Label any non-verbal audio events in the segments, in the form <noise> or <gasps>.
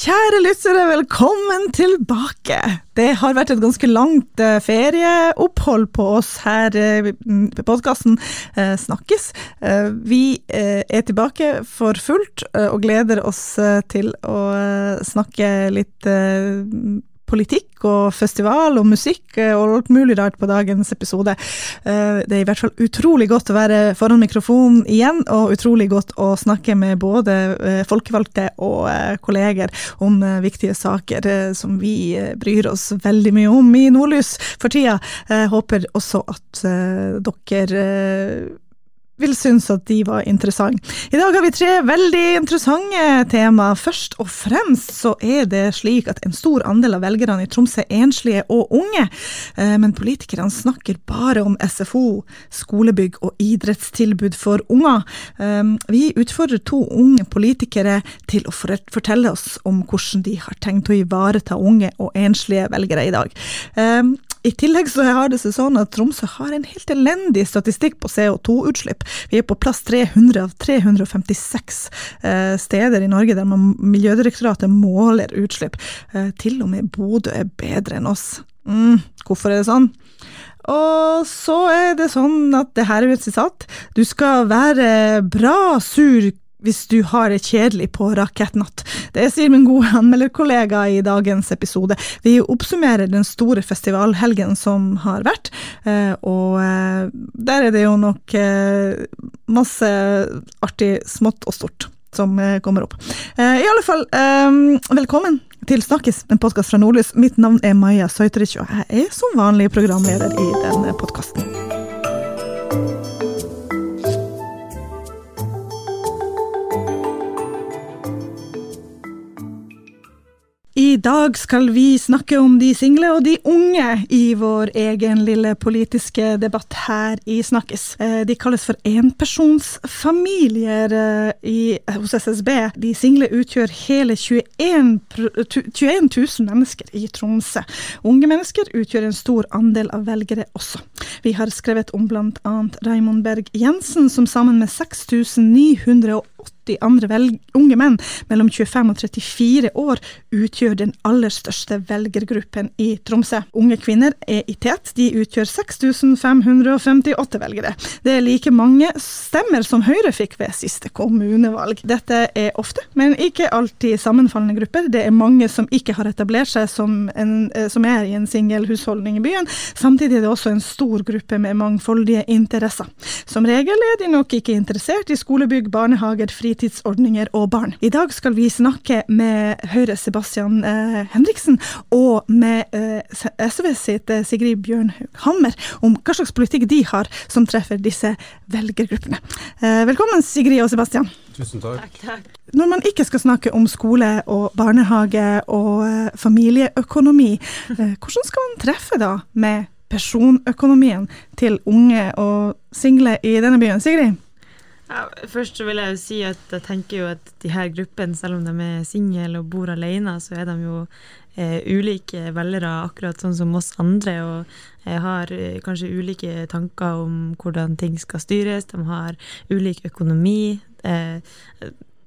Kjære lyttere, velkommen tilbake. Det har vært et ganske langt eh, ferieopphold på oss her eh, på podkasten eh, Snakkes. Vi er tilbake for fullt og gleder oss til å snakke litt politikk og festival og musikk eh, og alt mulig rart på dagens episode. Eh, det er i hvert fall utrolig godt å være foran mikrofonen igjen, og utrolig godt å snakke med både eh, folkevalgte og kolleger om viktige saker som vi bryr oss veldig mye om i Nordlys for tida. Jeg håper også at dere vil synes at de var interessante. I dag har vi tre veldig interessante tema. Først og fremst så er det slik at en stor andel av velgerne i Tromsø er enslige og unge, eh, men politikerne snakker bare om SFO, skolebygg og idrettstilbud for unger. Eh, vi utfordrer to unge politikere til å fortelle oss om hvordan de har tenkt å ivareta unge og enslige velgere i dag. I tillegg så har det seg sånn at Tromsø har en helt elendig statistikk på CO2-utslipp. Vi er på plass 300 av 356 eh, steder i Norge der man, Miljødirektoratet måler utslipp. Eh, til og med Bodø er bedre enn oss. Mm, hvorfor er det sånn? Og så er det sånn at det her er et sitat. Du skal være bra sur hvis du har det kjedelig på rakettnatt. Det sier min gode anmelderkollega i dagens episode. Vi oppsummerer den store festivalhelgen som har vært, eh, og eh, der er det jo nok eh, masse artig smått og stort som kommer opp. I alle fall, velkommen til Snakkes, en podkast fra Nordlys. Mitt navn er Maja Søytrich, og jeg er som vanlig programleder i denne podkasten. I dag skal vi snakke om de single og de unge i vår egen lille politiske debatt her i Snakkes. Eh, de kalles for enpersonsfamilier i, hos SSB. De single utgjør hele 21, 21 000 mennesker i Tromsø. Unge mennesker utgjør en stor andel av velgere også. Vi har skrevet om bl.a. Raymond Berg Jensen, som sammen med 6980 andre unge menn mellom 25 og 34 år utgjør den aller største velgergruppen i Tromsø. Unge kvinner er i tet, de utgjør 6558 velgere. Det er like mange stemmer som Høyre fikk ved siste kommunevalg. Dette er ofte, men ikke alltid sammenfallende grupper. Det er mange som ikke har etablert seg som, en, eh, som er i en singelhusholdning i byen. Samtidig er det også en stor gruppe med mangfoldige interesser. Som regel er de nok ikke interessert i skolebygg, barnehager, fritidsordninger og barn. I dag skal vi snakke med Høyre Sebastian eh, Henriksen og med eh, SV sitt eh, Sigrid Bjørnhaug Hammer om hva slags politikk de har som treffer disse velgergruppene. Eh, velkommen Sigrid og Sebastian. Tusen takk. takk, takk. Når man ikke skal snakke om skole og barnehage og eh, familieøkonomi, eh, hvordan skal man treffe da med personøkonomien til unge og single i denne byen. Sigrid? Ja, først så vil jeg jo si at jeg tenker jo at de her gruppene, selv om de er single og bor alene, så er de jo eh, ulike velgere, akkurat sånn som oss andre. Og eh, har eh, kanskje ulike tanker om hvordan ting skal styres. De har ulik økonomi. Eh,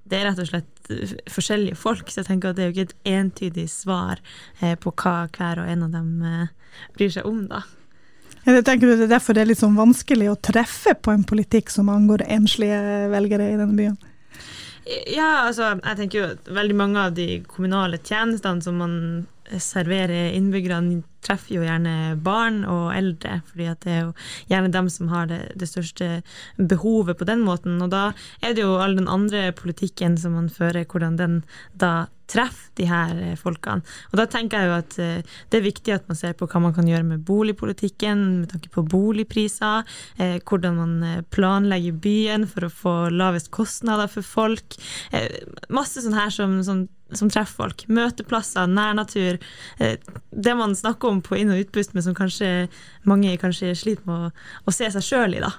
det er rett og slett forskjellige folk, så jeg tenker at det er jo ikke et entydig svar eh, på hva hver og en av dem eh, bryr seg om, da. Jeg tenker Det er derfor det er litt sånn vanskelig å treffe på en politikk som angår enslige velgere i denne byen? Ja, altså, jeg tenker jo at veldig mange av de kommunale tjenestene som man serverer innbyggerne, treffer jo gjerne barn og eldre, fordi at det er jo gjerne dem som har det, det, største behovet på den måten. Og da er det jo all den andre politikken som man fører, hvordan den da treffe de her eh, folkene. Og da tenker jeg jo at eh, det er viktig at man ser på hva man kan gjøre med boligpolitikken, med tanke på boligpriser, eh, hvordan man planlegger byen for å få lavest kostnader for folk. Masse sånn her som, som som treffer folk. Møteplasser, nærnatur. Det man snakker om på inn- og utpust, men som kanskje mange kanskje sliter med å, å se seg sjøl i, da.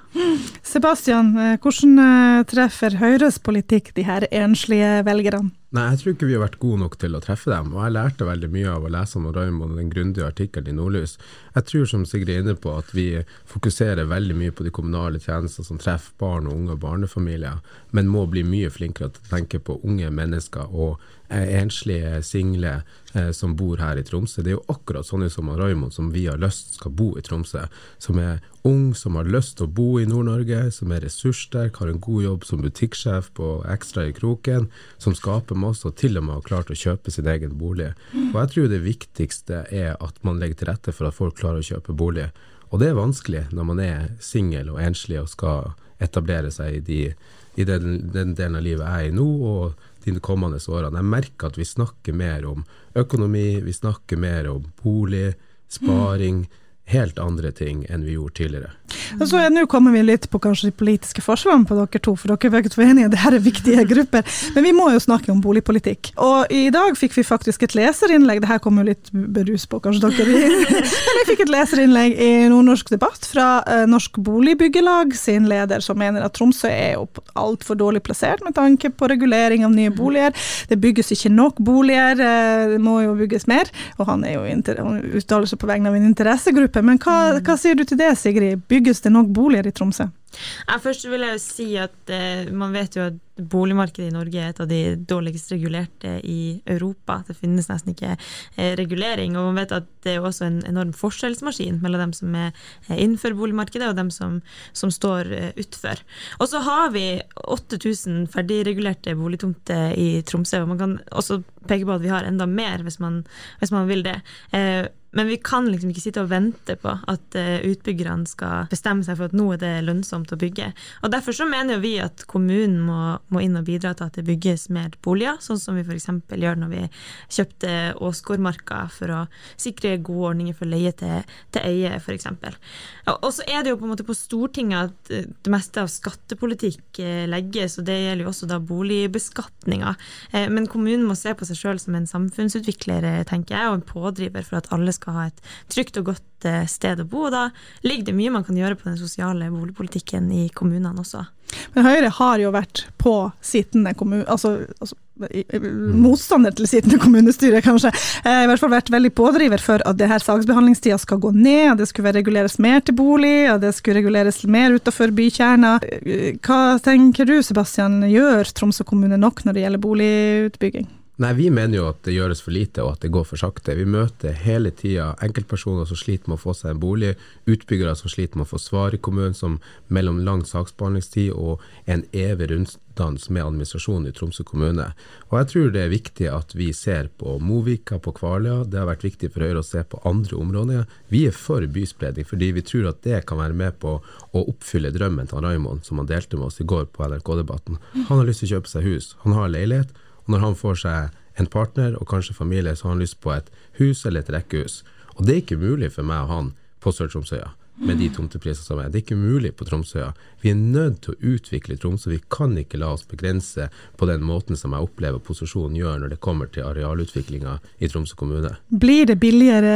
Sebastian, hvordan treffer Høyres politikk de her enslige velgerne? Nei, jeg tror ikke vi har vært gode nok til å treffe dem. Og jeg lærte veldig mye av å lese om Raymond og den grundige artikkelen i Nordlys. Jeg tror som Sigrid er inne på at vi fokuserer veldig mye på de kommunale tjenestene som treffer barn og unge og barnefamilier, men må bli mye flinkere til å tenke på unge mennesker og enslige single eh, som bor her i Tromsø. Det er jo akkurat sånne som Raymond som vi har lyst skal bo i Tromsø. Som er ung, som har lyst til å bo i Nord-Norge, som er ressurssterk, har en god jobb som butikksjef på Ekstra i Kroken, som skaper masse og til og med har klart å kjøpe sin egen bolig. Og jeg tror det viktigste er at man legger til rette for at folk klarer å kjøpe bolig. Og det er vanskelig når man er singel og enslig og skal etablere seg i, de, i den, den, delen av livet jeg er i nå, og de kommende årene. Jeg merker at vi snakker mer om økonomi, vi snakker mer om bolig, sparing. Helt andre ting enn vi gjorde tidligere. Og så Nå kommer vi litt på kanskje de politiske forskjellene på dere to, for dere er begge enige, det her er viktige <laughs> grupper. Men vi må jo snakke om boligpolitikk. Og i dag fikk vi faktisk et leserinnlegg, det her kommer jo litt berus på kanskje dere, <laughs> men vi fikk et leserinnlegg i Nordnorsk debatt fra uh, Norsk Boligbyggelag sin leder, som mener at Tromsø er jo altfor dårlig plassert med tanke på regulering av nye boliger. Det bygges ikke nok boliger, uh, det må jo bygges mer. Og han, er jo uttaler seg på vegne av en interessegruppe. Men hva, mm. hva sier du til det, Sigrid? Bygges det nok boliger i Tromsø? Ja, først vil jeg jo si at eh, man vet jo at boligmarkedet i Norge er et av de dårligst regulerte i Europa. Det finnes nesten ikke eh, regulering. Og man vet at det er også en enorm forskjellsmaskin mellom dem som er eh, innenfor boligmarkedet og dem som, som står eh, utfor. Og så har vi 8000 ferdigregulerte boligtomter i Tromsø. og Man kan også peke på at vi har enda mer hvis man, hvis man vil det. Eh, men vi kan liksom ikke sitte og vente på at uh, utbyggerne skal bestemme seg for at nå er det lønnsomt å bygge. Og Derfor så mener vi at kommunen må, må inn og bidra til at det bygges mer boliger, sånn som vi f.eks. gjør når vi kjøpte Åsgårdmarka for å sikre gode ordninger for leie til, til eie, f.eks. Og så er det jo på en måte på Stortinget at eh, det meste av skattepolitikk eh, legges, og det gjelder jo også da boligbeskatninga. Men kommunen må se på seg sjøl som en samfunnsutvikler, tenker jeg, og en pådriver for at alle skal skal ha et trygt og godt eh, sted å bo. og Da ligger det mye man kan gjøre på den sosiale boligpolitikken i kommunene også. Men Høyre har jo vært på sittende kommune... Altså, altså motstander til sittende kommunestyre, kanskje. Eh, I hvert fall vært veldig pådriver for at det her saksbehandlingstida skal gå ned, det skulle reguleres mer til bolig, at det skulle reguleres mer utenfor bykjerna. Hva tenker du, Sebastian, gjør Tromsø kommune nok når det gjelder boligutbygging? Nei, vi mener jo at det gjøres for lite og at det går for sakte. Vi møter hele tida enkeltpersoner som sliter med å få seg en bolig, utbyggere som sliter med å få svar i kommunen, som mellom lang saksbehandlingstid og en evig runddans med administrasjonen i Tromsø kommune. Og jeg tror det er viktig at vi ser på Movika, på Kvaløya. Det har vært viktig for Høyre å se på andre områder. Vi er for byspredning fordi vi tror at det kan være med på å oppfylle drømmen til Raymond, som han delte med oss i går på NRK-debatten. Han har lyst til å kjøpe seg hus, han har leilighet. Og når han får seg en partner og kanskje familie, så har han lyst på et hus eller et rekkehus. Og det er ikke mulig for meg og han på Sør-Tromsøya med de tomteprisene som er. Det er ikke mulig på Tromsøya. Vi er nødt til å utvikle Tromsø. Vi kan ikke la oss begrense på den måten som jeg opplever posisjonen gjør når det kommer til arealutviklinga i Tromsø kommune. Blir det billigere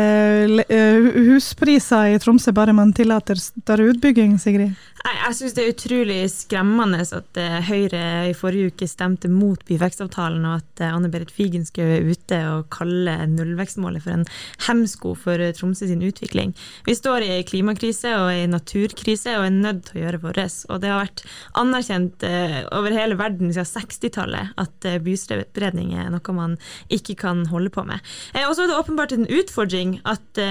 eh, huspriser i Tromsø bare man tillater større utbygging, Sigrid? Jeg syns det er utrolig skremmende at eh, Høyre i forrige uke stemte mot byvekstavtalen, og at eh, Anne Berit Figen skulle ute og kalle nullvekstmålet for en hemsko for Tromsø sin utvikling. Vi står i klimakrise og i naturkrise og er nødt til å gjøre vårt. Og det har vært anerkjent eh, over hele verden siden 60-tallet at eh, byspredning er noe man ikke kan holde på med. Eh, og så er det åpenbart en utfordring at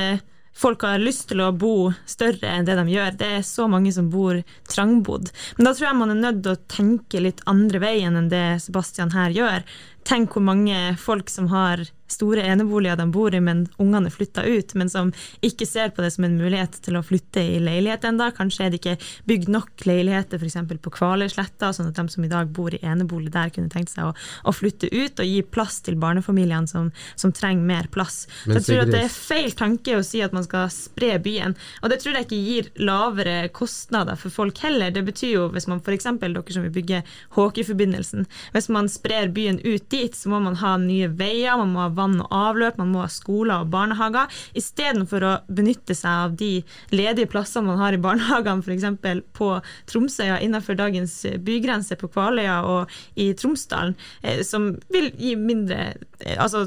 folk har lyst til å bo større enn det de gjør. Det er så mange som bor trangbodd. Men da tror jeg man er nødt til å tenke litt andre veien enn det Sebastian her gjør. Tenk hvor mange folk som har store eneboliger de bor i, men ungene er flytta ut, men som ikke ser på det som en mulighet til å flytte i leilighet enda. Kanskje er det ikke bygd nok leiligheter f.eks. på Kvalersletta, sånn at de som i dag bor i enebolig der, kunne tenkt seg å, å flytte ut og gi plass til barnefamiliene som, som trenger mer plass. Så jeg tror at det er feil tanke å si at man skal spre byen, og det tror jeg ikke gir lavere kostnader for folk heller. Det betyr jo, hvis man f.eks. dere som vil bygge Håkeforbindelsen, hvis man sprer byen ut dit, så må man ha nye veier, man må ha vann og avløp, man må ha skoler og barnehager. Istedenfor å benytte seg av de ledige plassene man har i barnehagene, f.eks. på Tromsøya innenfor dagens bygrense på Kvaløya og i Tromsdalen, eh, som vil gi mindre Altså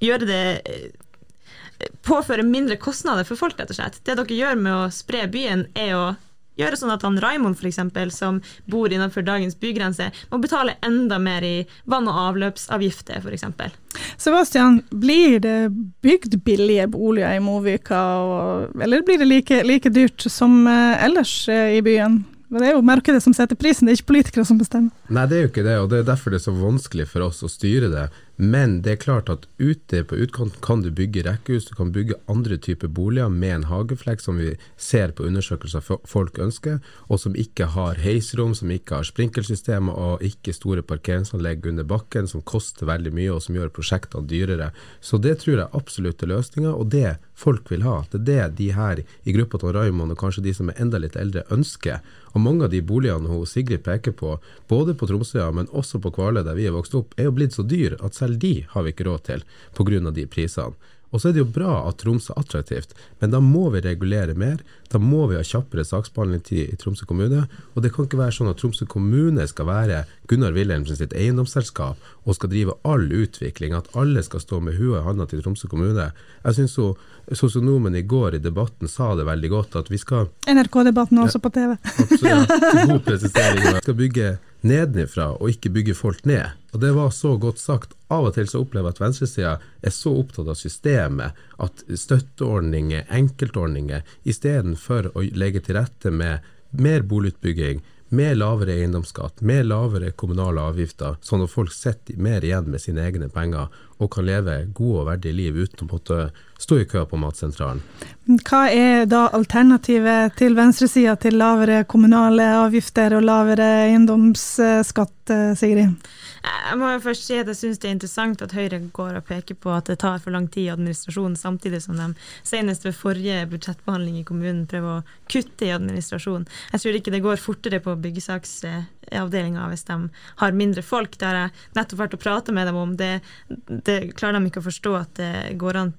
gjøre det påføre mindre kostnader for folk, rett og slett. Det dere gjør med å spre byen, er å gjøre sånn at han Raimond f.eks., som bor innenfor dagens bygrense, må betale enda mer i vann- og avløpsavgifter, f.eks. Sebastian, blir det bygd billige boliger i Movika, eller blir det like, like dyrt som eh, ellers eh, i byen? Men det er jo markedet som setter prisen, det er ikke politikere som bestemmer. Nei, det er jo ikke det, og det er derfor det er så vanskelig for oss å styre det. Men det er klart at ute på utkanten kan du bygge rekkehus, du kan bygge andre typer boliger med en hageflekk, som vi ser på undersøkelser folk ønsker, og som ikke har heisrom, som ikke har sprinkelsystemer og ikke store parkeringsanlegg under bakken, som koster veldig mye og som gjør prosjektene dyrere. Så det tror jeg absolutt er løsninga, og det folk vil ha. Det er det de her i gruppa til Raymond, og kanskje de som er enda litt eldre, ønsker. Og mange av de boligene hun Sigrid peker på, både på Tromsøya, men også på Kvaløy, der vi er vokst opp, er jo blitt så dyr at selv de har vi ikke råd til pga. de prisene. Og så er det jo bra at Tromsø er attraktivt, men da må vi regulere mer. Da må vi ha kjappere saksbehandlingstid i Tromsø kommune. Og det kan ikke være sånn at Tromsø kommune skal være Gunnar Wilhelmsen sitt eiendomsselskap og skal drive all utvikling, at alle skal stå med huet i handa til Tromsø kommune. Jeg syns sosionomen i går i debatten sa det veldig godt, at vi skal NRK-debatten også på TV. Absolutt. <laughs> God presisering. Vi skal bygge nedenifra og ikke bygge folk ned. Og det var så godt sagt. Av og til så opplever jeg at venstresida er så opptatt av systemet at støtteordninger, enkeltordninger, istedenfor å legge til rette med mer boligutbygging, med lavere eiendomsskatt, med lavere kommunale avgifter, sånn at folk sitter mer igjen med sine egne penger og kan leve gode og verdige liv uten å måtte stå i kø på Matsentralen. Hva er da alternativet til venstresida til lavere kommunale avgifter og lavere eiendomsskatt, Sigrid? Jeg må jo først si at jeg syns det er interessant at Høyre går og peker på at det tar for lang tid i administrasjonen, samtidig som de senest ved forrige budsjettbehandling i kommunen prøver å kutte i administrasjonen. Jeg tror ikke det går fortere på byggesaksavdelinga hvis de har mindre folk. Det har jeg nettopp vært og prate med dem om. Det, det klarer de ikke å forstå at det går an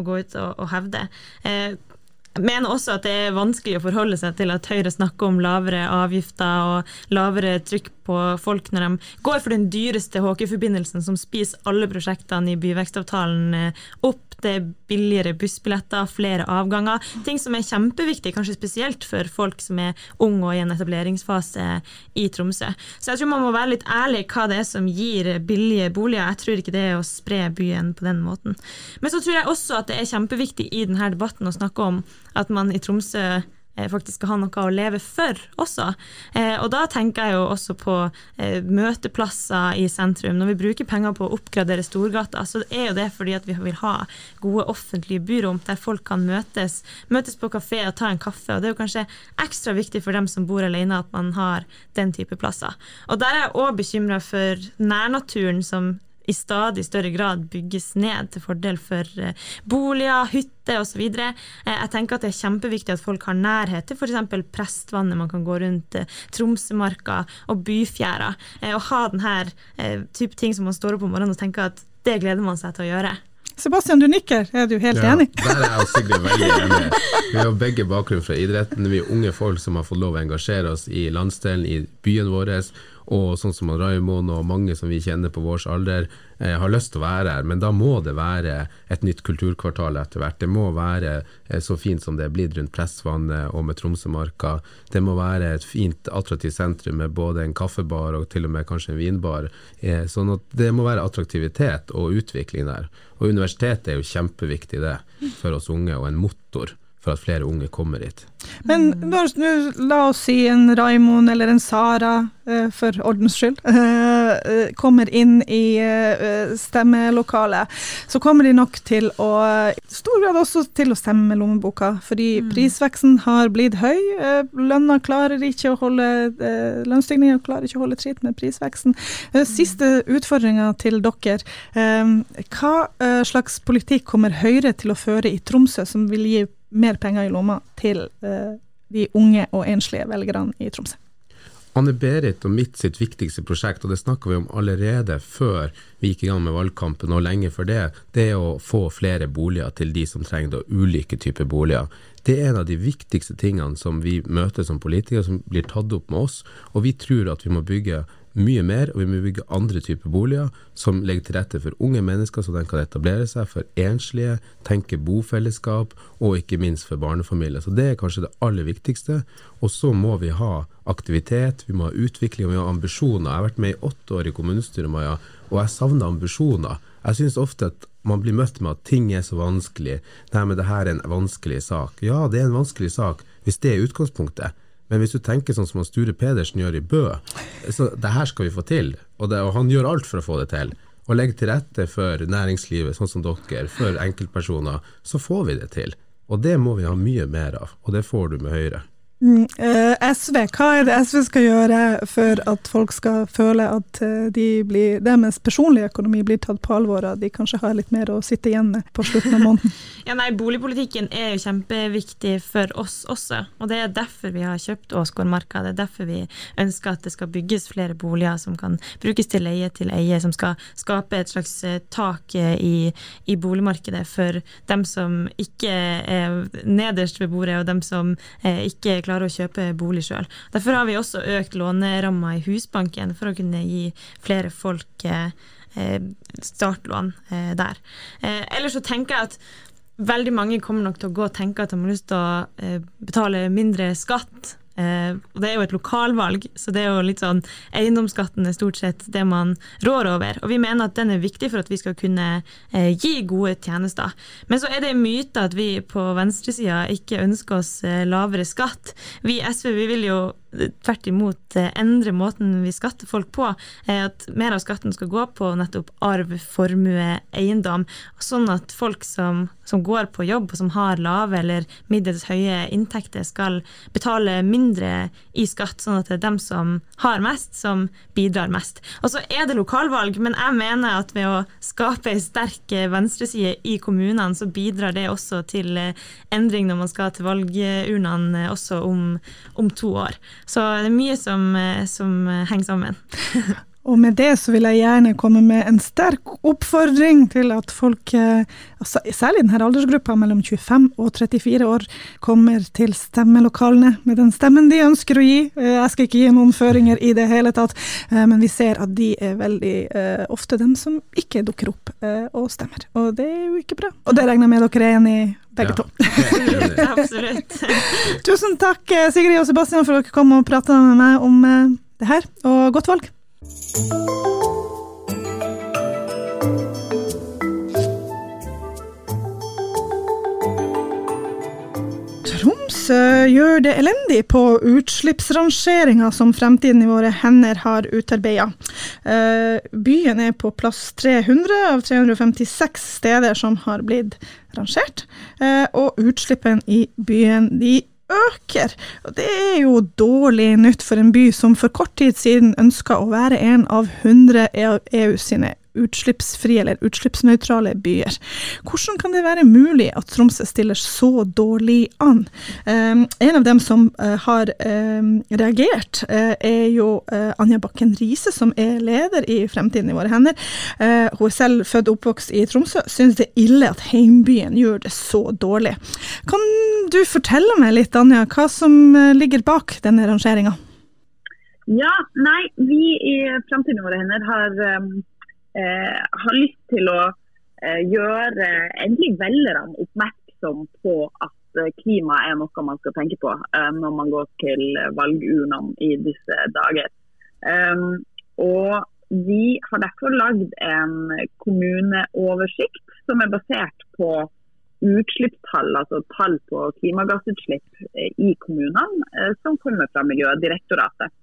å gå ut og, og hevde. Eh, jeg mener også at det er vanskelig å forholde seg til at Høyre snakker om lavere avgifter og lavere trykk på folk når de går for den dyreste HK-forbindelsen som spiser alle prosjektene i byvekstavtalen eh, opp. Det er billigere bussbilletter, flere avganger. Ting som er kjempeviktig, kanskje spesielt for folk som er unge og i en etableringsfase i Tromsø. Så jeg tror man må være litt ærlig hva det er som gir billige boliger. Jeg tror ikke det er å spre byen på den måten. Men så tror jeg også at det er kjempeviktig i denne debatten å snakke om at man i Tromsø faktisk skal ha noe å leve for også. Eh, og da tenker jeg jo også på eh, møteplasser i sentrum. Når vi bruker penger på å oppgradere Storgata, så er jo det fordi at vi vil ha gode offentlige byrom der folk kan møtes. Møtes på kafé og ta en kaffe. Og det er jo kanskje ekstra viktig for dem som bor alene at man har den type plasser. Og der er jeg òg bekymra for nærnaturen som i stadig større grad bygges ned til fordel for eh, boliger, hytter osv. Eh, jeg tenker at det er kjempeviktig at folk har nærhet til f.eks. Prestvannet, man kan gå rundt eh, Tromsømarka og Byfjæra. Og ha denne type ting som man står opp om morgenen og tenker at det gleder man seg til å gjøre. Sebastian, du nikker. Er du helt ja, enig? Der er jeg og Sigrid veldig enig. Vi har begge bakgrunn fra idretten. Vi er unge folk som har fått lov å engasjere oss i landsdelen, i byen vår og sånn som Raymond og mange som vi kjenner på vår alder, eh, har lyst til å være her. Men da må det være et nytt kulturkvartal etter hvert. Det må være eh, så fint som det er blitt rundt Pressvannet og med Tromsømarka. Det må være et fint, attraktivt sentrum med både en kaffebar og til og med kanskje en vinbar. Eh, sånn at det må være attraktivitet og utvikling der. Og universitetet er jo kjempeviktig det for oss unge, og en motor for at flere unge kommer hit. Men nå, la oss si en Raimond eller en Sara, eh, for ordens skyld, eh, <laughs> eh, kommer inn i stemmelokalet. Så kommer de nok til å, i stor grad også til å stemme med lommeboka, fordi mm. prisveksten har blitt høy. Lønna klarer ikke å holde Lønnsstigninga klarer ikke å holde tritt med prisveksten. Siste utfordringa til dere. Hva slags politikk kommer Høyre til å føre i Tromsø som vil gi mer penger i lomma til eh, de unge og enslige velgerne i Tromsø. Anne-Berit og mitt sitt viktigste prosjekt, og det snakka vi om allerede før vi gikk i gang med valgkampen og lenge før det, det er å få flere boliger til de som trenger det, og ulike typer boliger. Det er en av de viktigste tingene som vi møter som politikere, som blir tatt opp med oss. Og vi tror at vi må bygge mye mer, og vi må bygge andre typer boliger som legger til rette for unge mennesker, så de kan etablere seg, for enslige, tenke bofellesskap, og ikke minst for barnefamilier. Så det er kanskje det aller viktigste. Og så må vi ha aktivitet, vi må ha utvikling, og vi må ha ambisjoner. Jeg har vært med i åtte år i kommunestyret, Maja, og jeg savner ambisjoner. Jeg synes ofte at man blir møtt med at ting er så vanskelig. Nei, men det her er en vanskelig sak. Ja, det er en vanskelig sak, hvis det er utgangspunktet. Men hvis du tenker sånn som Sture Pedersen gjør i Bø, så det her skal vi få til. Og, det, og han gjør alt for å få det til. Og legger til rette for næringslivet, sånn som dere, for enkeltpersoner, så får vi det til. Og det må vi ha mye mer av, og det får du med Høyre. Mm, eh, SV, hva er det SV skal gjøre for at folk skal føle at eh, de blir, deres personlige økonomi blir tatt på alvor, og de kanskje har litt mer å sitte igjen med på slutten av måneden? <laughs> ja, nei, Boligpolitikken er jo kjempeviktig for oss også, og det er derfor vi har kjøpt Åsgårdmarka. Det er derfor vi ønsker at det skal bygges flere boliger som kan brukes til leie til eie, som skal skape et slags eh, tak i, i boligmarkedet for dem som ikke er nederst ved bordet, og dem som ikke klarer klarer å kjøpe bolig sjøl. Derfor har vi også økt låneramma i Husbanken for å kunne gi flere folk eh, startlån eh, der. Eh, ellers så tenker jeg at veldig mange kommer nok til å gå og tenke at de har lyst til å betale mindre skatt Eh, og Det er jo et lokalvalg, så det er jo litt sånn eiendomsskatten er stort sett det man rår over. Og vi mener at den er viktig for at vi skal kunne eh, gi gode tjenester. Men så er det en myte at vi på venstresida ikke ønsker oss eh, lavere skatt. Vi i SV vi vil jo tvert imot eh, endre måten vi skatter folk på. Eh, at mer av skatten skal gå på nettopp arv, formue, eiendom. Sånn at folk som, som går på jobb og som har lave eller middels høye inntekter, skal betale mindre i skatt, sånn at det er dem som har mest, som bidrar mest. Og så er det lokalvalg, men jeg mener at ved å skape ei sterk venstreside i kommunene, så bidrar det også til eh, endring når man skal til valgurnene også om, om to år. Så det er mye som, eh, som eh, henger sammen. <laughs> Og med det så vil jeg gjerne komme med en sterk oppfordring til at folk, eh, altså særlig denne aldersgruppa mellom 25 og 34 år, kommer til stemmelokalene med den stemmen de ønsker å gi. Jeg skal ikke gi noen føringer i det hele tatt, men vi ser at de er veldig ofte dem som ikke dukker opp og stemmer. Og det er jo ikke bra. Og det regner jeg med dere er enig i begge ja. to. <laughs> Absolutt. Tusen takk Sigrid og Sebastian for at dere kom og prata med meg om eh, det her, og godt valg. Tromsø gjør det elendig på utslippsrangeringa som Fremtiden i våre hender har utarbeida. Eh, byen er på plass 300 av 356 steder som har blitt rangert, eh, og utslippene i byen de øker. Og det er jo dårlig nytt for en by som for kort tid siden ønska å være en av 100 EU sine utslippsfrie eller utslippsnøytrale byer. Hvordan kan det være mulig at Tromsø stiller så dårlig an? Um, en av dem som uh, har um, reagert, uh, er jo uh, Anja Bakken Riise, som er leder i Fremtiden i våre hender. hun er selv født og oppvokst i Tromsø, synes det er ille at heimbyen gjør det så dårlig. Kan du fortelle meg litt, Anja, hva som ligger bak denne rangeringa? Ja, nei, vi i Fremtiden i våre hender har um har lyst til å eh, gjøre endelig velgerne oppmerksom på at eh, klima er noe man skal tenke på eh, når man går til valgurnene i disse dager. Um, og vi har derfor lagd en kommuneoversikt som er basert på utslippstall, altså tall på klimagassutslipp eh, i kommunene, eh, som kommer fra Miljødirektoratet.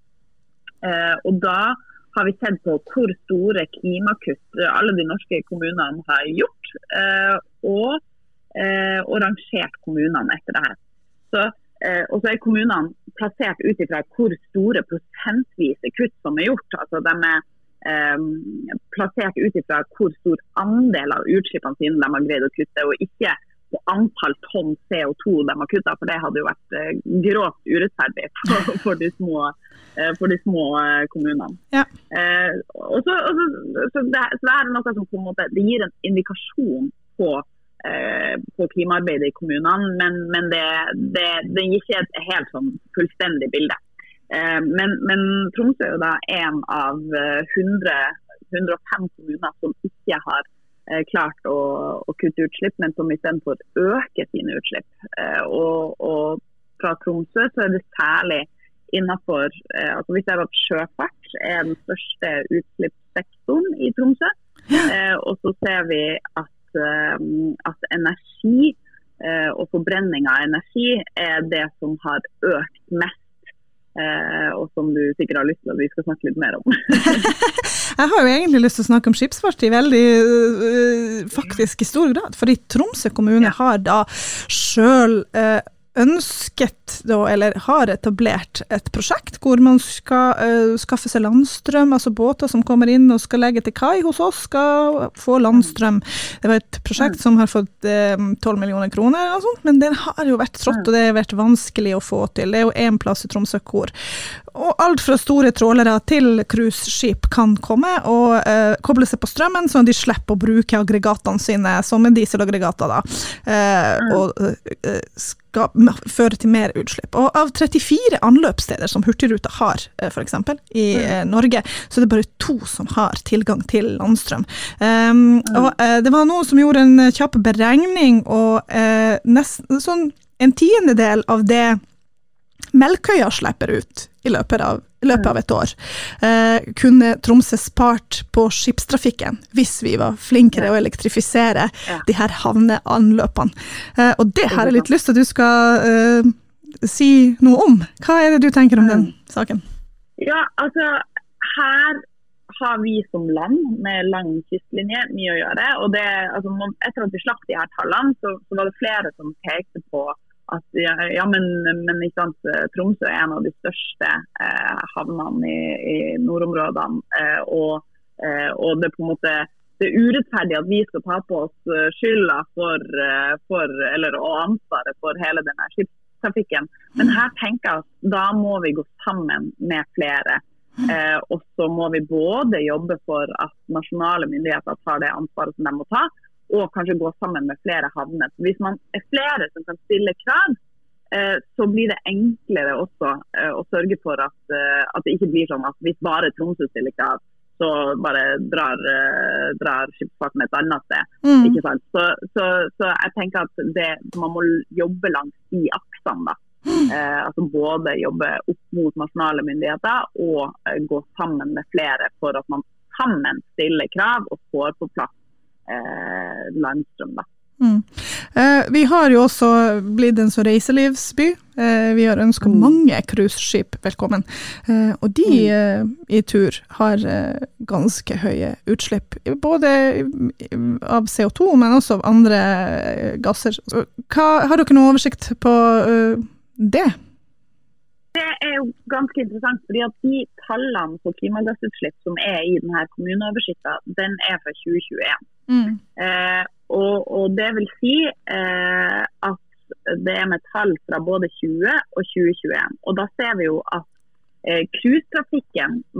Og da har vi sett på hvor store klimakutt alle de norske kommunene har gjort, eh, og, eh, og rangert kommunene etter det her. Eh, og så er kommunene plassert ut ifra hvor store prosentvise kutt som er gjort. altså de er plassert ut ifra hvor stor andel av utslippene sine de har greid å kutte, og ikke på antall tonn CO2 de har kutta, for det hadde jo vært grovt urettferdig <laughs> for, for de små eh, for de små eh, kommunene. Ja. Eh, og så, og så, så, det, så det er noe som på en måte, det gir en indikasjon på, eh, på klimaarbeidet i kommunene, men, men det, det, det, gir ikke et helt sånn fullstendig bilde. Eh, men, men, Tromsø er jo da en av 100, 105 kommuner som ikke har Eh, klart å, å, kutte utslipp, men som istedenfor øker sine utslipp. Eh, og, og, fra Tromsø så er det særlig innenfor eh, altså Vi ser at sjøfart er den største utslippssektoren i Tromsø. og så ser vi at, at energi og forbrenning av energi er det som har økt mest Eh, og som du sikkert har lyst til at vi skal snakke litt mer om. <laughs> <laughs> jeg har jo egentlig lyst til å snakke om skipsfart i veldig uh, faktisk i stor grad, fordi Tromsø kommune ja. har da sjøl ønsket, da, eller har etablert, et prosjekt hvor man skal uh, skaffe seg landstrøm. Altså båter som kommer inn og skal legge til kai hos oss, skal få landstrøm. Det var et prosjekt som har fått tolv uh, millioner kroner, og sånt, men det har jo vært trått, og det har vært vanskelig å få til. Det er jo én plass i Tromsø hvor og alt fra store trålere til cruiseskip kan komme og uh, koble seg på strømmen, sånn at de slipper å bruke aggregatene sine, som er dieselaggregater, da. Uh, og uh, skal føre til mer utslipp. Og av 34 anløpssteder som Hurtigruta har, f.eks. i mm. Norge, så er det bare to som har tilgang til landstrøm. Um, og det var noen som gjorde en kjapp beregning, og nesten sånn en tiendedel av det Melkøya slipper ut i løpet av, i løpet av et år. Eh, kunne Tromsø spart på skipstrafikken hvis vi var flinkere å elektrifisere ja. de her havneanløpene. Eh, og det har jeg litt lyst til at du skal eh, si noe om. Hva er det du tenker om den mm. saken? Ja, altså her har vi som land med lang kystlinje mye å gjøre. og det, altså, Etter at vi slapp de her tallene, så, så var det flere som pekte på at ja, men, men Tromsø er en av de største eh, havnene i, i nordområdene. Eh, og, eh, og, det er på en måte det er urettferdig at vi skal ta på oss eh, skylda for, eh, for, eller, og ansvaret for hele denne skipstrafikken. Men her tenker jeg at da må vi gå sammen med flere. Eh, og så må vi både jobbe for at nasjonale myndigheter tar det ansvaret som de må ta, og kanskje gå sammen med flere havner. Hvis man er flere som kan stille krav, eh, så blir det enklere også eh, å sørge for at, eh, at, det ikke blir sånn at hvis bare Tromsø stiller krav, så bare drar, drar skipsfarten et annet sted. Mm. ikke sant? Så, så, så, jeg tenker at det, man må jobbe langs de aksene. da. Eh, altså Både jobbe opp mot nasjonale myndigheter og gå sammen med flere for at man sammen stiller krav og får på plass landstrøm. da. Mm. Eh, vi har jo også blitt en så reiselivsby. Eh, vi har ønska mm. mange cruiseskip velkommen. Eh, og de mm. Eh, i tur har eh, ganske høye utslipp. Både av CO2, men også av andre eh, gasser. Hva, har dere noe oversikt på det? Det er jo ganske interessant. fordi at De tallene på klimagassutslipp som er i denne kommuneoversikten, den er fra 2021. Mm. Eh, og, og, det vil si eh, at det er med tall fra både 20 og 2021. Og da ser vi jo at eh,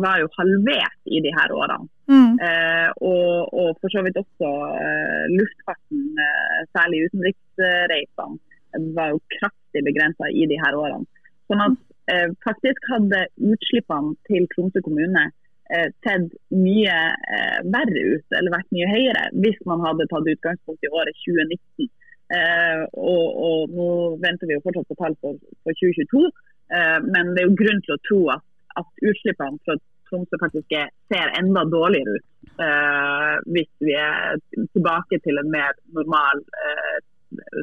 var jo halvert i de her årene. Mm. Eh, og, og, for så vidt også eh, luftfarten, eh, særlig utenriksreisene, var jo kraftig begrensa i de her årene. Sånn at eh, faktisk hadde utslippene til Tromsø kommune eh, sett mye eh, verre ut, eller vært mye høyere, hvis man hadde tatt utgangspunkt i året 2019. Eh, og, og, nå venter vi jo fortsatt på tall for, for 2022, eh, men det er jo grunn til å tro at, at utslippene fra Tromsø faktisk ser enda dårligere ut. Eh, hvis vi er tilbake til en mer normal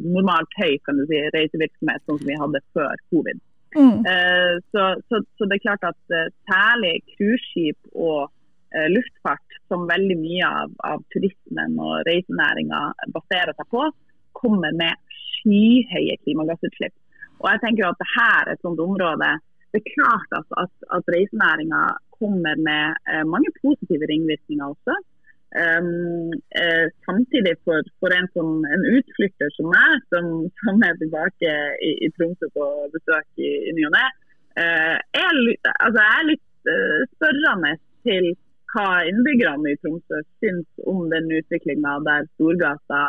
normalt høy si, reisevirksomhet sånn som vi hadde før covid. Mm. Eh, så, så, så, det er klart at uh, særlig cruiseskip og uh, luftfart, som veldig mye av, av turismen og reisenæringa baserer seg på, kommer med skyhøye klimagassutslipp. Og jeg tenker at dette er et sånt område Det er klart at, at, at reisenæringa kommer med uh, mange positive ringvirkninger også. Eh, samtidig for, for en, som, en, utflytter som meg, som, som er tilbake i, i Tromsø på besøk i, i ny og ne, er, altså, jeg er litt spørrende til hva innbyggerne i Tromsø syns om den utviklinga der Storgata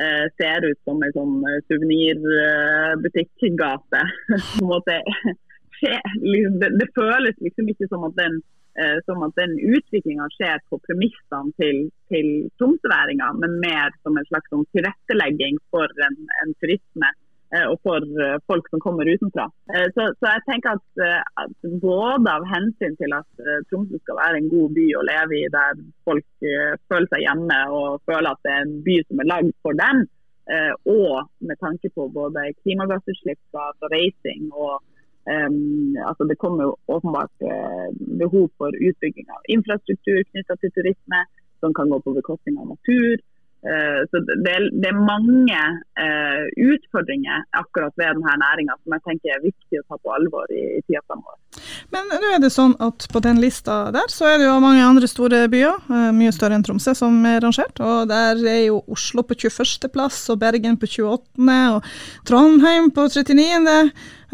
eh, ser ut som en sånn suvenirbutikkgate. <laughs> <laughs> Det, det, føles liksom ikke som at den, eh, den utviklinga skjer på premissene til, til tromsøværinger, men mer som en slags sånn tilrettelegging for en, en turisme Eh, og for eh, folk som kommer utenfra. Så, så jeg tenker at, at, både av hensyn til at Tromsø skal være en god by å leve i, der folk føler seg hjemme og føler at det er en by som er lagd for dem, og med tanke på både klimagassutslipp fra, reising og um, altså Det kommer jo åpenbart behov for utbygging av infrastruktur knytta til turisme, som kan gå på bekostning av natur. Eh, så det er, det er mange uh, utfordringer akkurat ved denne næringa som jeg tenker er viktig å ta på alvor i, i tida framover. Men nå er det sånn at på den lista der, så er det jo mange andre store byer, uh, mye større enn Tromsø, som er rangert. Og der er jo Oslo på 21. plass, og Bergen på 28., og Trondheim på 39.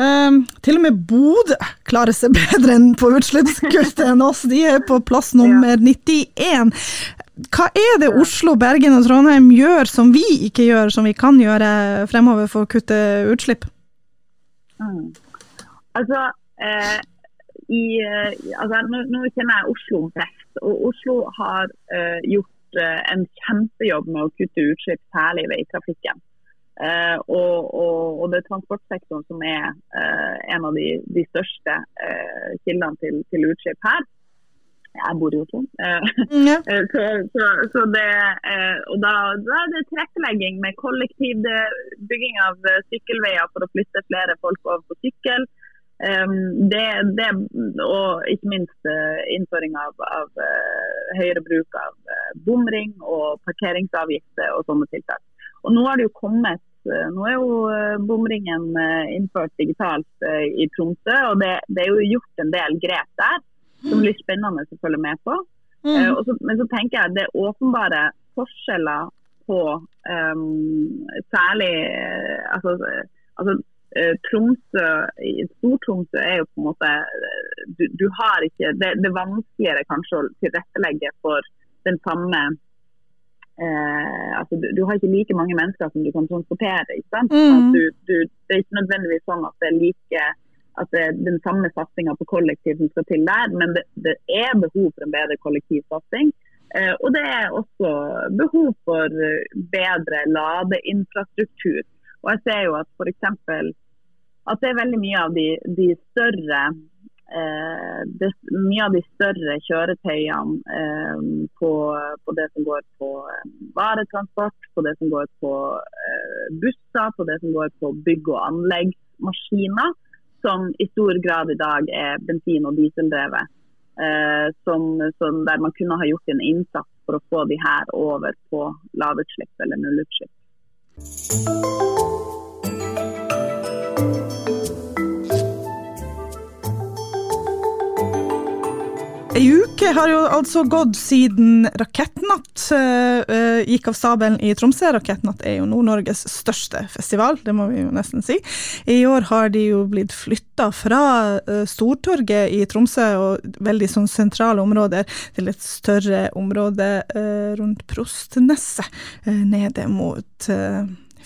Um, til og med Bodø klarer seg bedre enn på utslippskutt enn oss, de er på plass <laughs> nummer 91. Hva er det Oslo, Bergen og Trondheim gjør som vi ikke gjør, som vi kan gjøre fremover for å kutte utslipp? Mm. Altså, eh, i, eh, altså nå, nå, kjenner jeg Oslo best, og Oslo har eh, gjort eh, en kjempejobb med å kutte utslipp, særlig i veitrafikken. Eh, og, og, og, det er transportsektoren som er eh, en av de, de største kildene til, til utslipp her. Jeg bor i Oslo. Eh, ja. Eh, så, så, så det, eh, og da, da, er det tilrettelegging med kollektiv bygging av sykkelveier for å flytte flere folk over på sykkel. Det, det, og ikke minst innføring av, av høyere bruk av bomring og parkeringsavgifter og sånne tiltak. Og nå har det jo kommet nå er jo bomringen innført digitalt i Tromsø, og det, det er jo gjort en del grep der som blir spennende å følge med på. Mm. Uh, så, men så tenker jeg det er åpenbare forskjeller på um, særlig uh, altså, altså uh, Tromsø, Stor-Tromsø er jo på en måte Du, du har ikke det, det, er vanskeligere kanskje å tilrettelegge for den samme altså, du, du, har ikke like mange mennesker som du kan transportere. Ikke sant? Mm. Du, det er ikke nødvendigvis sånn at det er like at det er den samme satsinga på kollektiv som skal til der, men det, det er behov for en bedre kollektivsatsing. Eh, og det er også behov for bedre ladeinfrastruktur. Og jeg ser jo at f.eks. at det er veldig mye av de, de større eh, det, mye av de større kjøretøyene eh, på, på, det som går på eh, varetransport, på det som går på eh, busser, på det som går på bygg- og anleggsmaskiner, som i stor grad i dag er bensin- og dieseldrevet. Eh, som, som der man kunne ha gjort en innsats for å få de her over på lavutslipp eller nullutslipp. Ei uke har jo altså gått siden Rakettnatt uh, gikk av stabelen i Tromsø. Rakettnatt er jo Nord-Norges største festival, det må vi jo nesten si. I år har de jo blitt flytta fra uh, Stortorget i Tromsø og veldig sånn sentrale områder til et større område uh, rundt Prostneset, nede mot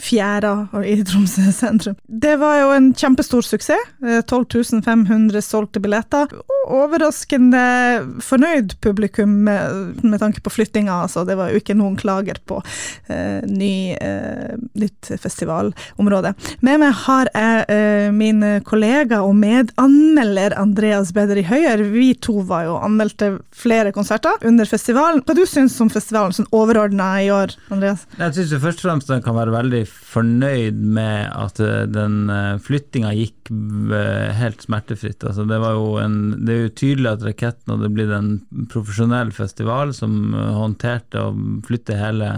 Fjæra i Tromsø sentrum. Det var jo en kjempestor suksess. 12 500 solgte billetter. Overraskende fornøyd publikum med, med tanke på flyttinga. Altså, det var jo ikke noen klager på eh, ny, eh, nytt festivalområde. Med meg har jeg eh, min kollega og medanmelder Andreas Bedri Høyer. Vi to var jo anmeldte flere konserter under festivalen. Hva du syns om festivalen sånn overordna i år, Andreas? Jeg syns først og fremst den kan være veldig fornøyd med at eh, den eh, flyttinga gikk eh, helt smertefritt. Altså det, en, det, er jo tydelig at Raketten hadde blitt en profesjonell festival som håndterte å flytte hele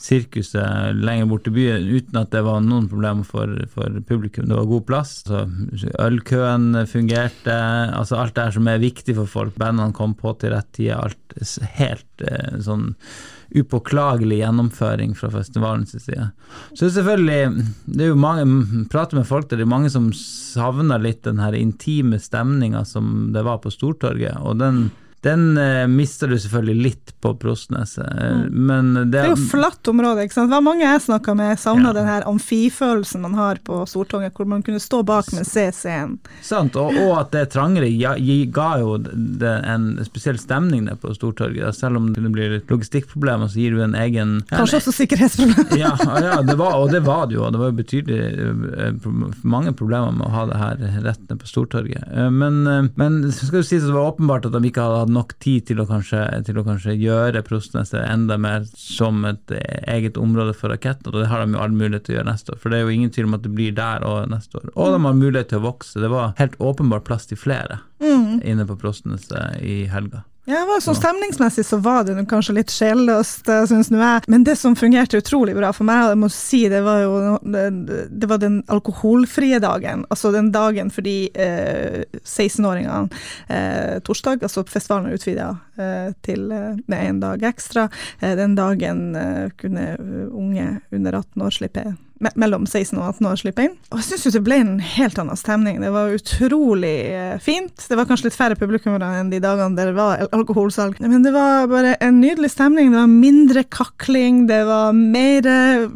sirkuset lenger bort i byen uten at det var noen problemer for, for publikum. Det var god plass. Altså, ølkøen fungerte, altså alt det her som er viktig for folk. Bandene kom på til rett tid. Alt helt eh, sånn upåklagelig gjennomføring fra festivalens side. Så selvfølgelig Det er jo mange Prater med folk det er mange som savner litt den her intime stemninga som det var på Stortorget, og den den eh, mister du selvfølgelig litt på Prostneset, mm. men det, Det er jo flatt område, ikke sant. Det var mange jeg snakka med, savna Ja. den her amfifølelsen man har på Stortinget, hvor man kunne stå bak, men se scenen. Sant, og, og at det er trangere ja, ga jo det en spesiell stemning der på Stortorget. da. Selv om det blir logistikkproblemer, så gir du en egen Kanskje også sikkerhetsproblemer. <laughs> ja, ja det var, og det var det jo. Det var jo betydelig eh, mange problemer med å ha det her rett ned på Stortorget. Eh, Men, eh, men skal du sies at det var åpenbart at de ikke hadde hatt nok tid til å kanskje, til å kanskje gjøre Prostneset enda mer som et eh, eget område for raketter, og det har de jo all mulighet til å gjøre neste år. For det er jo ingen tvil om at det blir der og neste år. Og de har mulighet til å vokse. Det var helt åpenbart plass til flere inne på Prostneset i helga. Ja, sånn Stemningsmessig så var det kanskje litt sjelløst, syns nå jeg. Men det som fungerte utrolig bra for meg, og jeg må si det var jo det, var den alkoholfrie dagen. Altså den dagen for de eh, 16-åringene eh, torsdag. Altså festivalen er utvida eh, til eh, med en dag ekstra. Eh, den dagen eh, kunne eh, unge under 18 år slippe me mellom 16 og 18 år slippe inn. Og jeg syns jo det ble en helt annen stemning. Det var utrolig eh, fint. Det var kanskje litt færre publikummere enn de dagene der det var al- alkoholsalg. Men det var bare en nydelig stemning. Det var mindre kakling, det var mer eh,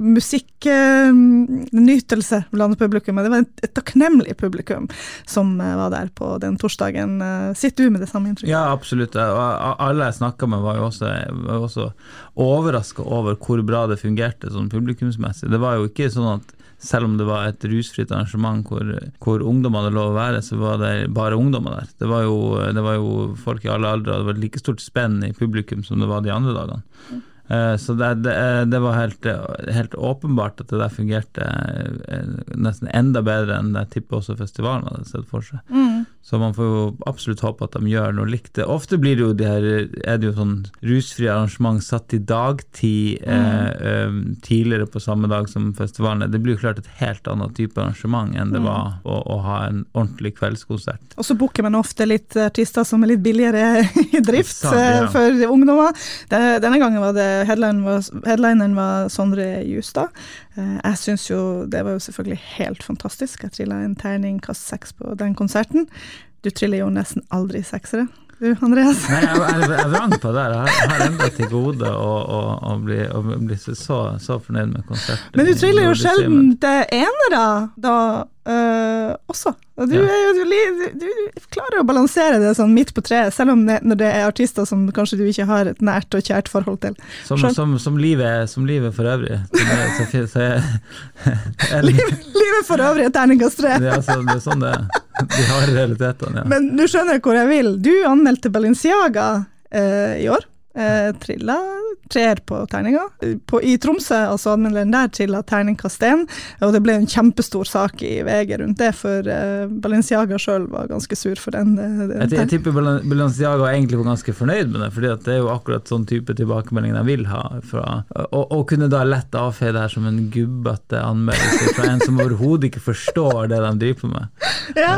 musikknytelse blant publikum. Det var et, takknemlig publikum som eh, var der på den torsdagen. Eh, Sitter du med det samme inntrykket? Ja, absolutt. Alle jeg snakka med, var jo også, var også overraska over hvor bra det fungerte sånn publikumsmessig. Det var jo ikke sånn at selv om det var et rusfritt arrangement hvor, hvor ungdom hadde lov å være, så var det bare ungdommer der. Det var jo, det var jo folk i alle aldre, og det var like stort spenn i publikum som det var de andre dagene. Eh, Så det, det, det var helt, helt åpenbart at det der fungerte eh, nesten enda bedre enn jeg tipper også festivalen hadde sett for seg. Så man får jo absolutt håpe at de gjør noe likt. Ofte blir det jo de her, er det jo sånn rusfrie arrangement satt til dagtid mm. eh, tidligere på samme dag som festivalen. er. Det blir jo klart et helt annet type arrangement enn det var å, å ha en ordentlig kveldskonsert. Og så booker man ofte litt artister som er litt billigere <laughs> i drift Sant, ja. eh, for ungdommer. Denne gangen var det headlineren var, headlineren var Sondre Justad. Eh, Jeg syns jo det var jo selvfølgelig helt fantastisk. Jeg trilla en terning kast seks på den konserten. Du triller jo nesten aldri seksere, du Andreas. Nei, jeg, jeg, jeg vrang på det. Jeg har- ennå til gode å, å, å bli, å bli så, så fornøyd med konserten. Men du triller jo sjelden enere da øh, også. Og du, Ja. du, du, du klarer å balansere det sånn midt på treet, selv om det, når det er artister som kanskje du ikke har et nært og kjært forhold til. Som, som, som, livet, som livet for øvrig. Så, så, så jeg, Livet, livet for øvrig er terningkast tre. det, altså, det er sånn det. De har realitetene, ja. Men du skjønner hvor jeg vil. Du anmeldte Balenciaga uh, i år. Eh, trilla treer på terninga. På, I Tromsø, altså anmelderen der, trilla terningkast én, og det ble en kjempestor sak i VG rundt det, for eh, Balenciaga sjøl var ganske sur for den. eh, den Jeg, jeg tipper Balenciaga egentlig var ganske fornøyd med det, fordi det er jo akkurat sånn type tilbakemelding de vil ha. Fra, og, og kunne da lett avfeie det her som en gubbete anmeldelse fra en som overhodet ikke forstår det de driver med. <laughs> Ja,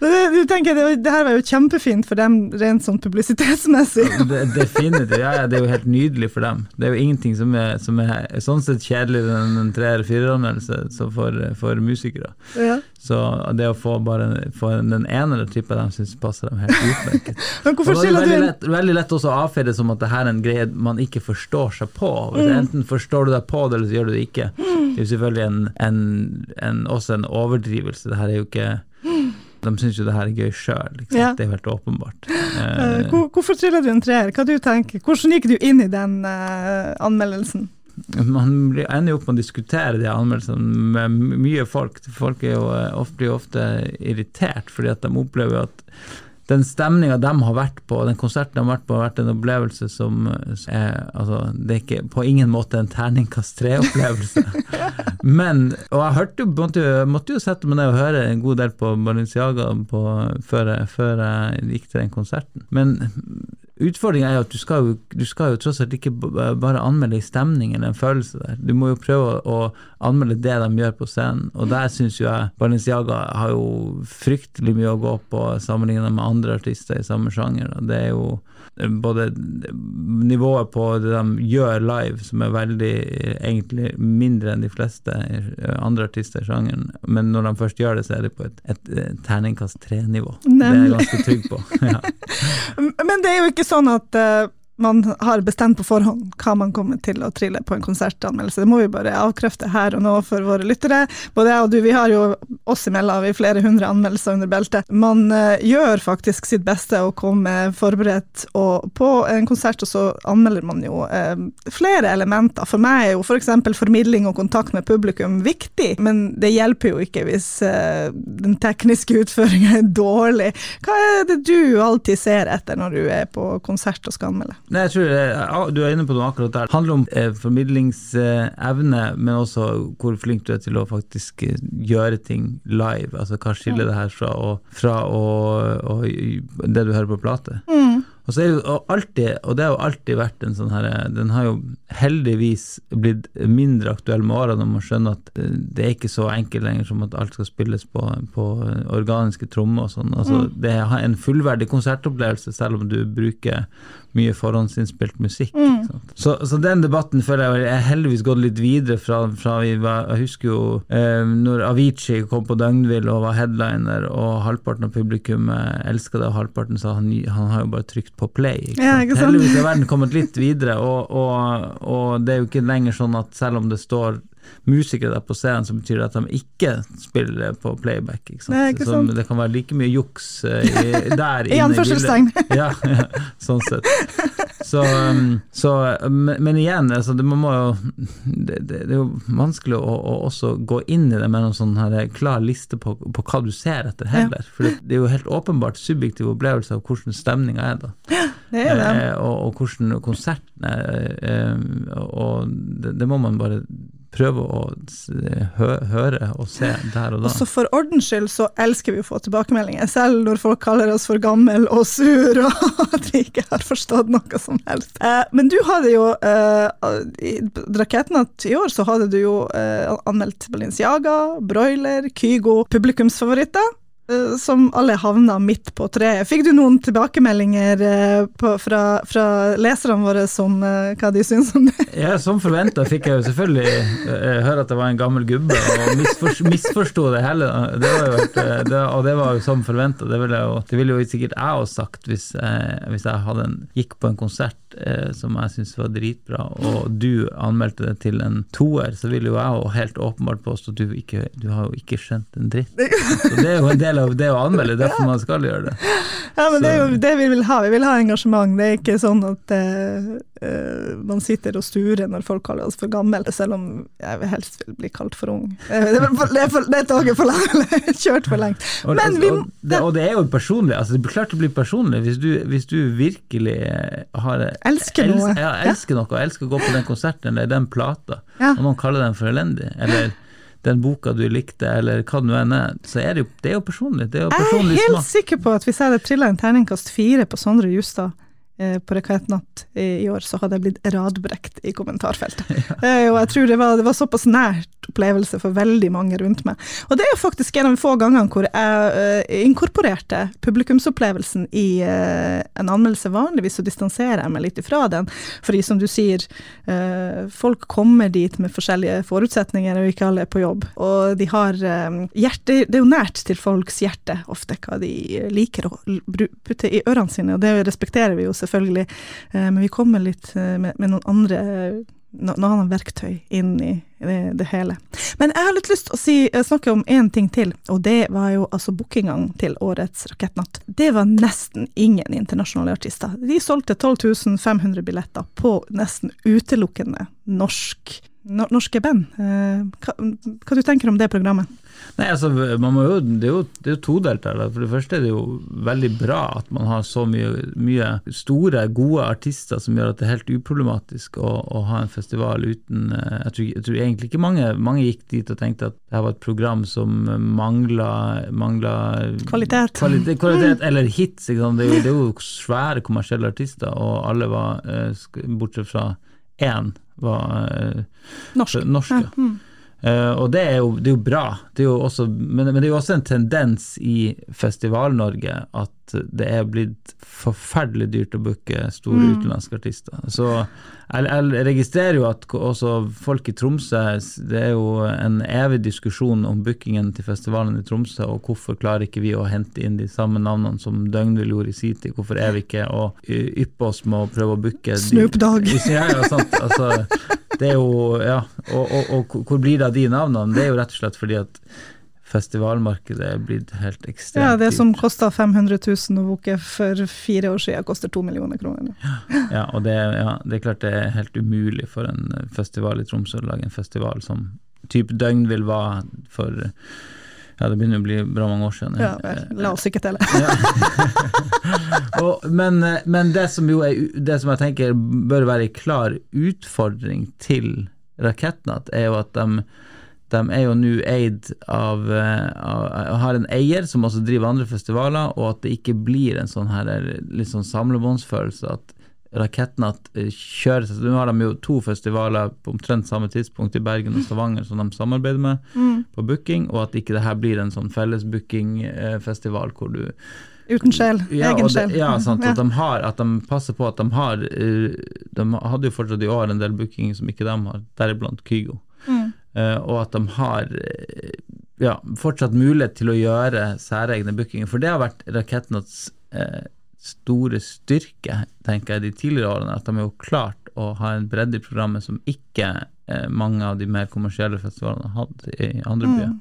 det, du tenker, det, det her var jo kjempefint for dem rent sånn publisitetsmessig. det, definitivt. Ja, ja, det er jo helt nydelig for dem. Det er jo ingenting som er, som er sånn sett kjedeligere enn en tre- eller fireranmeldelse så for, for musikere. Ja. Så det å få bare få den ene typen de syns passer dem helt utmerket. <laughs> Men hvorfor er det skiller du veldig lett, veldig lett også å avfeie det som at det her er en greie man ikke forstår seg på. Mm. Enten forstår du deg på det, eller så gjør du det ikke. Det er jo selvfølgelig en, en, en, også en overdrivelse. Det her er jo ikke De syns jo det her er gøy sjøl, Ja. det er jo helt åpenbart. Eh, Eh, hvor- Hvorfor triller du en treer? Hva du tenker? Hvordan gikk du inn i den uh, anmeldelsen? man ender jo opp med å diskutere de anmeldelsene med mye folk. Folk er jo ofte, ofte irritert fordi at de opplever at den stemninga de har vært på, den konserten de har vært på, har vært en opplevelse som er altså, Det er ikke på ingen måte en terningkast tre-opplevelse. <laughs> Men Og jeg hørte måtte, jo- måtte jo sette meg ned og høre en god del på Balenciaga på, før, før jeg gikk til den konserten. Men Utfordringa er jo at du skal jo, du skal jo tross alt ikke bare anmelde en stemning eller en følelse der. Du må jo prøve å, anmelde det de gjør på scenen, og der syns jo jeg Balenciaga har jo fryktelig mye å gå på sammenlignet med andre artister i samme sjanger. og Det er jo både nivået på det de gjør live, som er veldig egentlig mindre enn de fleste eh, andre artister i sjangeren, men når de først gjør det, så er det på et, et, eh, terningkast tre-nivå. Det er jeg ganske trygg på. <laughs> ja. Men det er jo ikke sånn at uh, man har bestemt på forhånd hva man kommer til å trille på en konsertanmeldelse. Det må vi bare avkrefte her og nå for våre lyttere. Både jeg og du, vi har jo oss imellom vi flere hundre anmeldelser under beltet. Man eh, gjør faktisk sitt beste å komme forberedt og på en konsert, og så anmelder man jo eh, flere elementer. For meg er jo f.eks. For formidling og kontakt med publikum viktig, men det hjelper jo ikke hvis eh, den tekniske utføringa er dårlig. Hva er det du alltid ser etter når du er på konsert og skal anmelde? Nei, jeg tror eh, ja, Du er inne på noe akkurat der. Det handler om eh, formidlingsevne, men også hvor flink du er til å faktisk eh, gjøre ting live. Altså Hva skiller det her fra, å, fra å, å, det du hører på plate? Og så er jo alltid, og det har jo alltid vært en sånn her Den har jo heldigvis blitt mindre aktuell med åra, når man skjønner at eh, det er ikke så enkelt lenger som at alt skal spilles på, på organiske trommer og sånn. Altså, Det er en fullverdig konsertopplevelse, selv om du bruker mye forhåndsinnspilt musikk. sant? Så, så den debatten føler jeg er heldigvis gått litt videre fra, fra vi var, Jeg husker jo eh, når Avicii kom på Døgnvill og var headliner, og halvparten av publikummet elska det, og halvparten sa han, han har jo bare trykt på play. Ikke? Ja, ikke? Heldigvis har verden kommet litt videre, og, og, og det er jo ikke lenger sånn at selv om det står musikere der på scenen, så betyr det at de ikke spiller på playback. Ikke sant? Nei, ikke Så sant. det kan være like mye juks eh, i, <laughs> der I inne anførselstegn. bildet. <laughs> Ja, ja, sånn sett. Så, um, så men, men igjen, altså, det, jo, det, det, er jo vanskelig å, å også gå inn i det med en sånn her klar liste på, på hva du ser etter heller. For det, det er jo helt åpenbart subjektiv opplevelse av hvordan stemninga er da. <gasps> Det er det. Eh, og, og hvordan konserten er. Eh, og det, det må man bare prøve å hø, høre og se der og da. Og så for ordens skyld så elsker vi å få tilbakemeldinger, selv når folk kaller oss for gammel og sur og <laughs> at vi ikke har forstått noe som helst. Eh, men du hadde jo eh, i Rakettnatt i år så hadde du jo eh, anmeldt Balenciaga, Broiler, Kygo, publikumsfavoritter. Eh, Som alle havna midt på treet. Fikk du noen tilbakemeldinger eh, på, fra, fra leserne våre som eh, hva de syns om det? Ja, Som forventa fikk jeg jo selvfølgelig høre at det var en gammel gubbe, og misfor, misforsto det hele. Det var jo det, og det var jo som forventa. Det det ville jo sikkert jeg også sagt hvis, jeg, hvis jeg en, gikk på en konsert som jeg syntes var dritbra, og du anmeldte det til en toer, så ville jo jeg jo helt åpenbart påstå at du, ikke, du har jo ikke skjønt en dritt. Så det er jo en del av det å anmelde, derfor man skal gjøre det. Ja, men det er jo det vi vil ha. Vi vil ha engasjement. Det er ikke sånn at eh, man sitter og sturer når folk kaller oss for gammel, selv om jeg helst vil bli kalt for ung. Eh, Det er, for, det er, for, det er toget for langt, <laughs> kjørt for lengt. Og, Men vi og, det, og det er jo personlig. Altså, det blir klart det blir personlig hvis du, hvis du virkelig har Elsker noe. Ja, elsker noe, elsker å gå på den konserten eller den plata, Ja. og noen kaller den for elendig, eller den boka du likte, eller hva det nå enn er, så er det jo, det er jo personlig. Det er jo Jeg er helt smak. sikker på at hvis jeg hadde trilla en terningkast fire på Sondre Justad på Rakettnatt i, i år, så hadde jeg blitt radbrekt i kommentarfeltet. <laughs> Ja. og jeg tror det var, det var såpass nært opplevelse for veldig mange rundt meg. Og det er jo faktisk en av de få gangene hvor jeg eh, inkorporerte publikumsopplevelsen i eh, en anmeldelse. Vanligvis så distanserer jeg meg litt ifra den, fordi som du sier, eh, folk kommer dit med forskjellige forutsetninger, og ikke alle er på jobb. Og de har eh, hjerte, det er jo nært til folks hjerte ofte hva de liker å putte i ørene sine, og det respekterer vi jo selvfølgelig, eh, men vi kommer litt eh, med, med noen andre no, noen andre verktøy inn i det, det hele. Men jeg har litt lyst til å si, eh, snakke om én ting til, og det var jo altså bookingene til årets Rakettnatt. Det var nesten ingen internasjonale artister. De solgte 12 500 billetter på nesten utelukkende norsk, norske band. Eh, hva, hva du tenker om det programmet? Nei, altså, jo, det, er jo, det er jo todelt her. For det første er det jo veldig bra at man har så mye, mye store, gode artister som gjør at det er helt uproblematisk å, å ha en festival uten eh, jeg tror, jeg tror, egentlig ikke mange, mange gikk dit og tenkte at det var et program som mangla, kvalitet. kvalitet, kvalitet eller hits. Det er, jo, det, er jo, svære kommersielle artister, og alle var, eh, bortsett fra én, var norsk. norske. Ja. Mm. Uh, og det er, jo, det er jo, bra, det er jo også, men, men, det er jo også en tendens i Festival-Norge at det er blitt forferdelig dyrt å booke store mm. utenlandske artister. Så jeg, jeg, registrerer jo at også folk i Tromsø Det er jo en evig diskusjon om bookingen til festivalen i Tromsø, og hvorfor klarer ikke vi å hente inn de samme navnene som Døgnvill gjorde i sin tid? Hvorfor er vi ikke å yppe oss med å prøve å booke Snoop Dogg! Ja, ja, sant. Altså, det er jo, ja, og, og, og, hvor blir det av de navnene? Det er jo rett og slett fordi at festivalmarkedet er blitt helt ekstremt Ja, det som kosta 500 000 å booke for fire år siden, koster to millioner kroner. Ja, ja og det, ja, det, er klart det er helt umulig for en festival i Tromsø å lage en festival som type døgn vil være for ja, det begynner å bli bra mange år siden. Ja, la oss ikke telle. <laughs> og, men, men det som jo er, det som jeg tenker bør være en klar utfordring til Rakettnatt, er jo at de, de er jo nå eid av, av, har en eier som også driver andre festivaler, og at det ikke blir en sånn her litt sånn samlebåndsfølelse. at Rakettnatt eh, kjører seg Nå har de jo to festivaler på omtrent samme tidspunkt i Bergen og Stavanger som de samarbeider med mm. på booking, og at ikke det her blir en sånn fellesbookingfestival hvor du Uten sjel. Ja, egen sjel. Ja, sant. At, de har, at de passer på at de har eh, De hadde jo fortsatt i år en del bookinger som ikke de har, deriblant Kygo. Mm. Uh, og at de har ja, fortsatt mulighet til å gjøre særegne bookinger. For det har vært Rakettnots eh, store styrke, tenker jeg, de tidligere årene. At de har klart å ha en bredde i programmet som ikke eh, mange av de mer kommersielle festivalene har hatt i andre byer. Mm.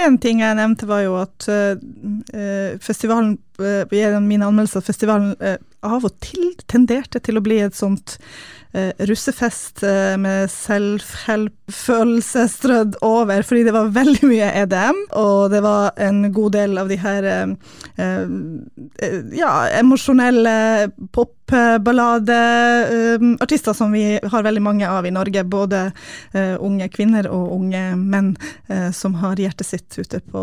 En ting jeg nevnte var jo at eh, festivalen, uh, gjennom mine anmeldelser, festivalen uh, av og til tenderte til å bli et sånt russefest med selvfølelse strødd over, fordi det var veldig mye EDM, og det var en god del av de her ja, emosjonelle popballadeartister som vi har veldig mange av i Norge, både unge kvinner og unge menn som har hjertet sitt ute på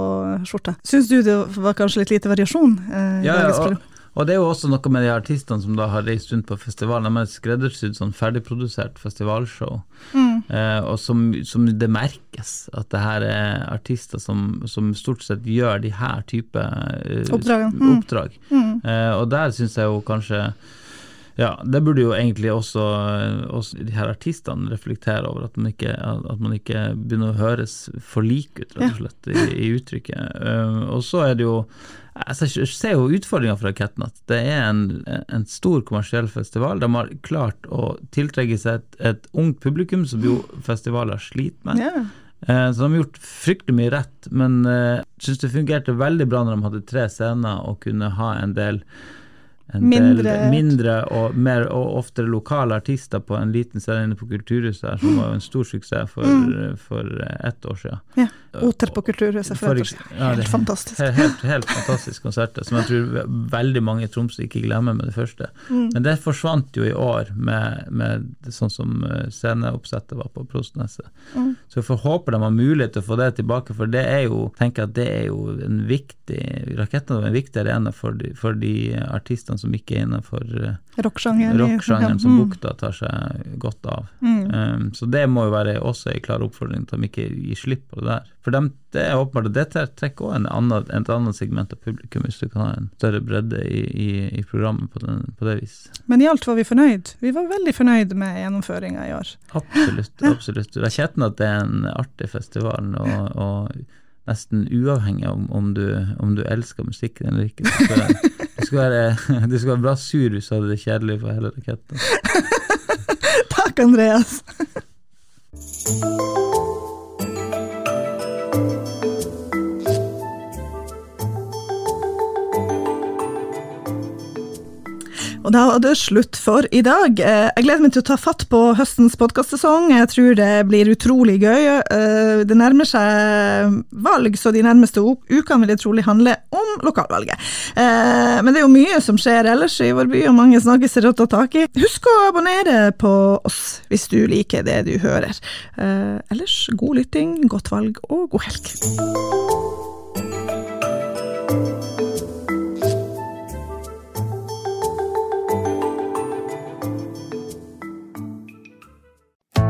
skjorta. Syns du det var kanskje litt lite variasjon? Eh, ja, og, og, det er jo også noe med de artistene som da har reist rundt på festivalen. De har skreddersydd sånn ferdigprodusert festivalshow, mm. eh, og som, som, det merkes at det her er artister som, som stort sett gjør de her type eh, mm. oppdrag. Mm. Eh, og der syns jeg jo kanskje ja, det burde jo egentlig også, også de her artistene reflektere over, at man ikke, at man ikke begynner å høres for lik ut, rett og slett, i, i uttrykket. Og så er det jo altså, Jeg ser jo utfordringa fra Rakettnatt. Det er en, en, stor kommersiell festival. De har klart å tiltrekke seg et, et ungt publikum, som jo festivaler sliter med. Yeah. Så de har gjort fryktelig mye rett, men jeg uh, syns det fungerte veldig bra når de hadde tre scener og kunne ha en del en mindre. del mindre og mer og oftere lokale artister på en liten scene inne på Kulturhuset, som var jo en stor suksess for, mm. for ett år siden. Ja. Oter på Kulturhuset for. Ja, helt fantastisk. Helt, helt, fantastisk konsert, som jeg tror veldig mange i Tromsø ikke glemmer med det første. Mm. Men det forsvant jo i år med, med sånn som eh, sceneoppsettet var på Prostneset. Mm. Så jeg får håpe de har mulighet til å få det tilbake, for det er jo tenker at det er jo en viktig Rakettene er en viktig arena for de, for de artistene som ikke er innenfor uh, rocksjangeren, rock som mm. Bukta tar seg godt av. Um, så det må jo være også en klar oppfordring til at de ikke gir slipp på det der. For dem, det er åpenbart at det trekker òg et annet segment av publikum, hvis du kan ha en større bredde i, i, i programmet på, den, på, det viset. Men i alt var vi fornøyd. Vi var veldig fornøyd med gjennomføringa i år. Absolutt. absolutt. Jeg kjenner at det er en artig festival. og, og nesten uavhengig om, om, du, om du elsker musikken eller ikke. Du skal, du skal, være, <laughs> du skal være bra sur hvis du hadde det kjedelig for hele raketten. <laughs> Takk, Andreas. Og da var det slutt for i dag. Eh, jeg gleder meg til å ta fatt på høstens podkastsesong. Jeg tror det blir utrolig gøy. Eh, det nærmer seg valg, så de nærmeste ukene vil det trolig handle om lokalvalget. Eh, men det er jo mye som skjer ellers i vår by, og mange snakkiser å ta tak i. Husk å abonnere på oss hvis du liker det du hører. Ellers god lytting, godt valg og god helg.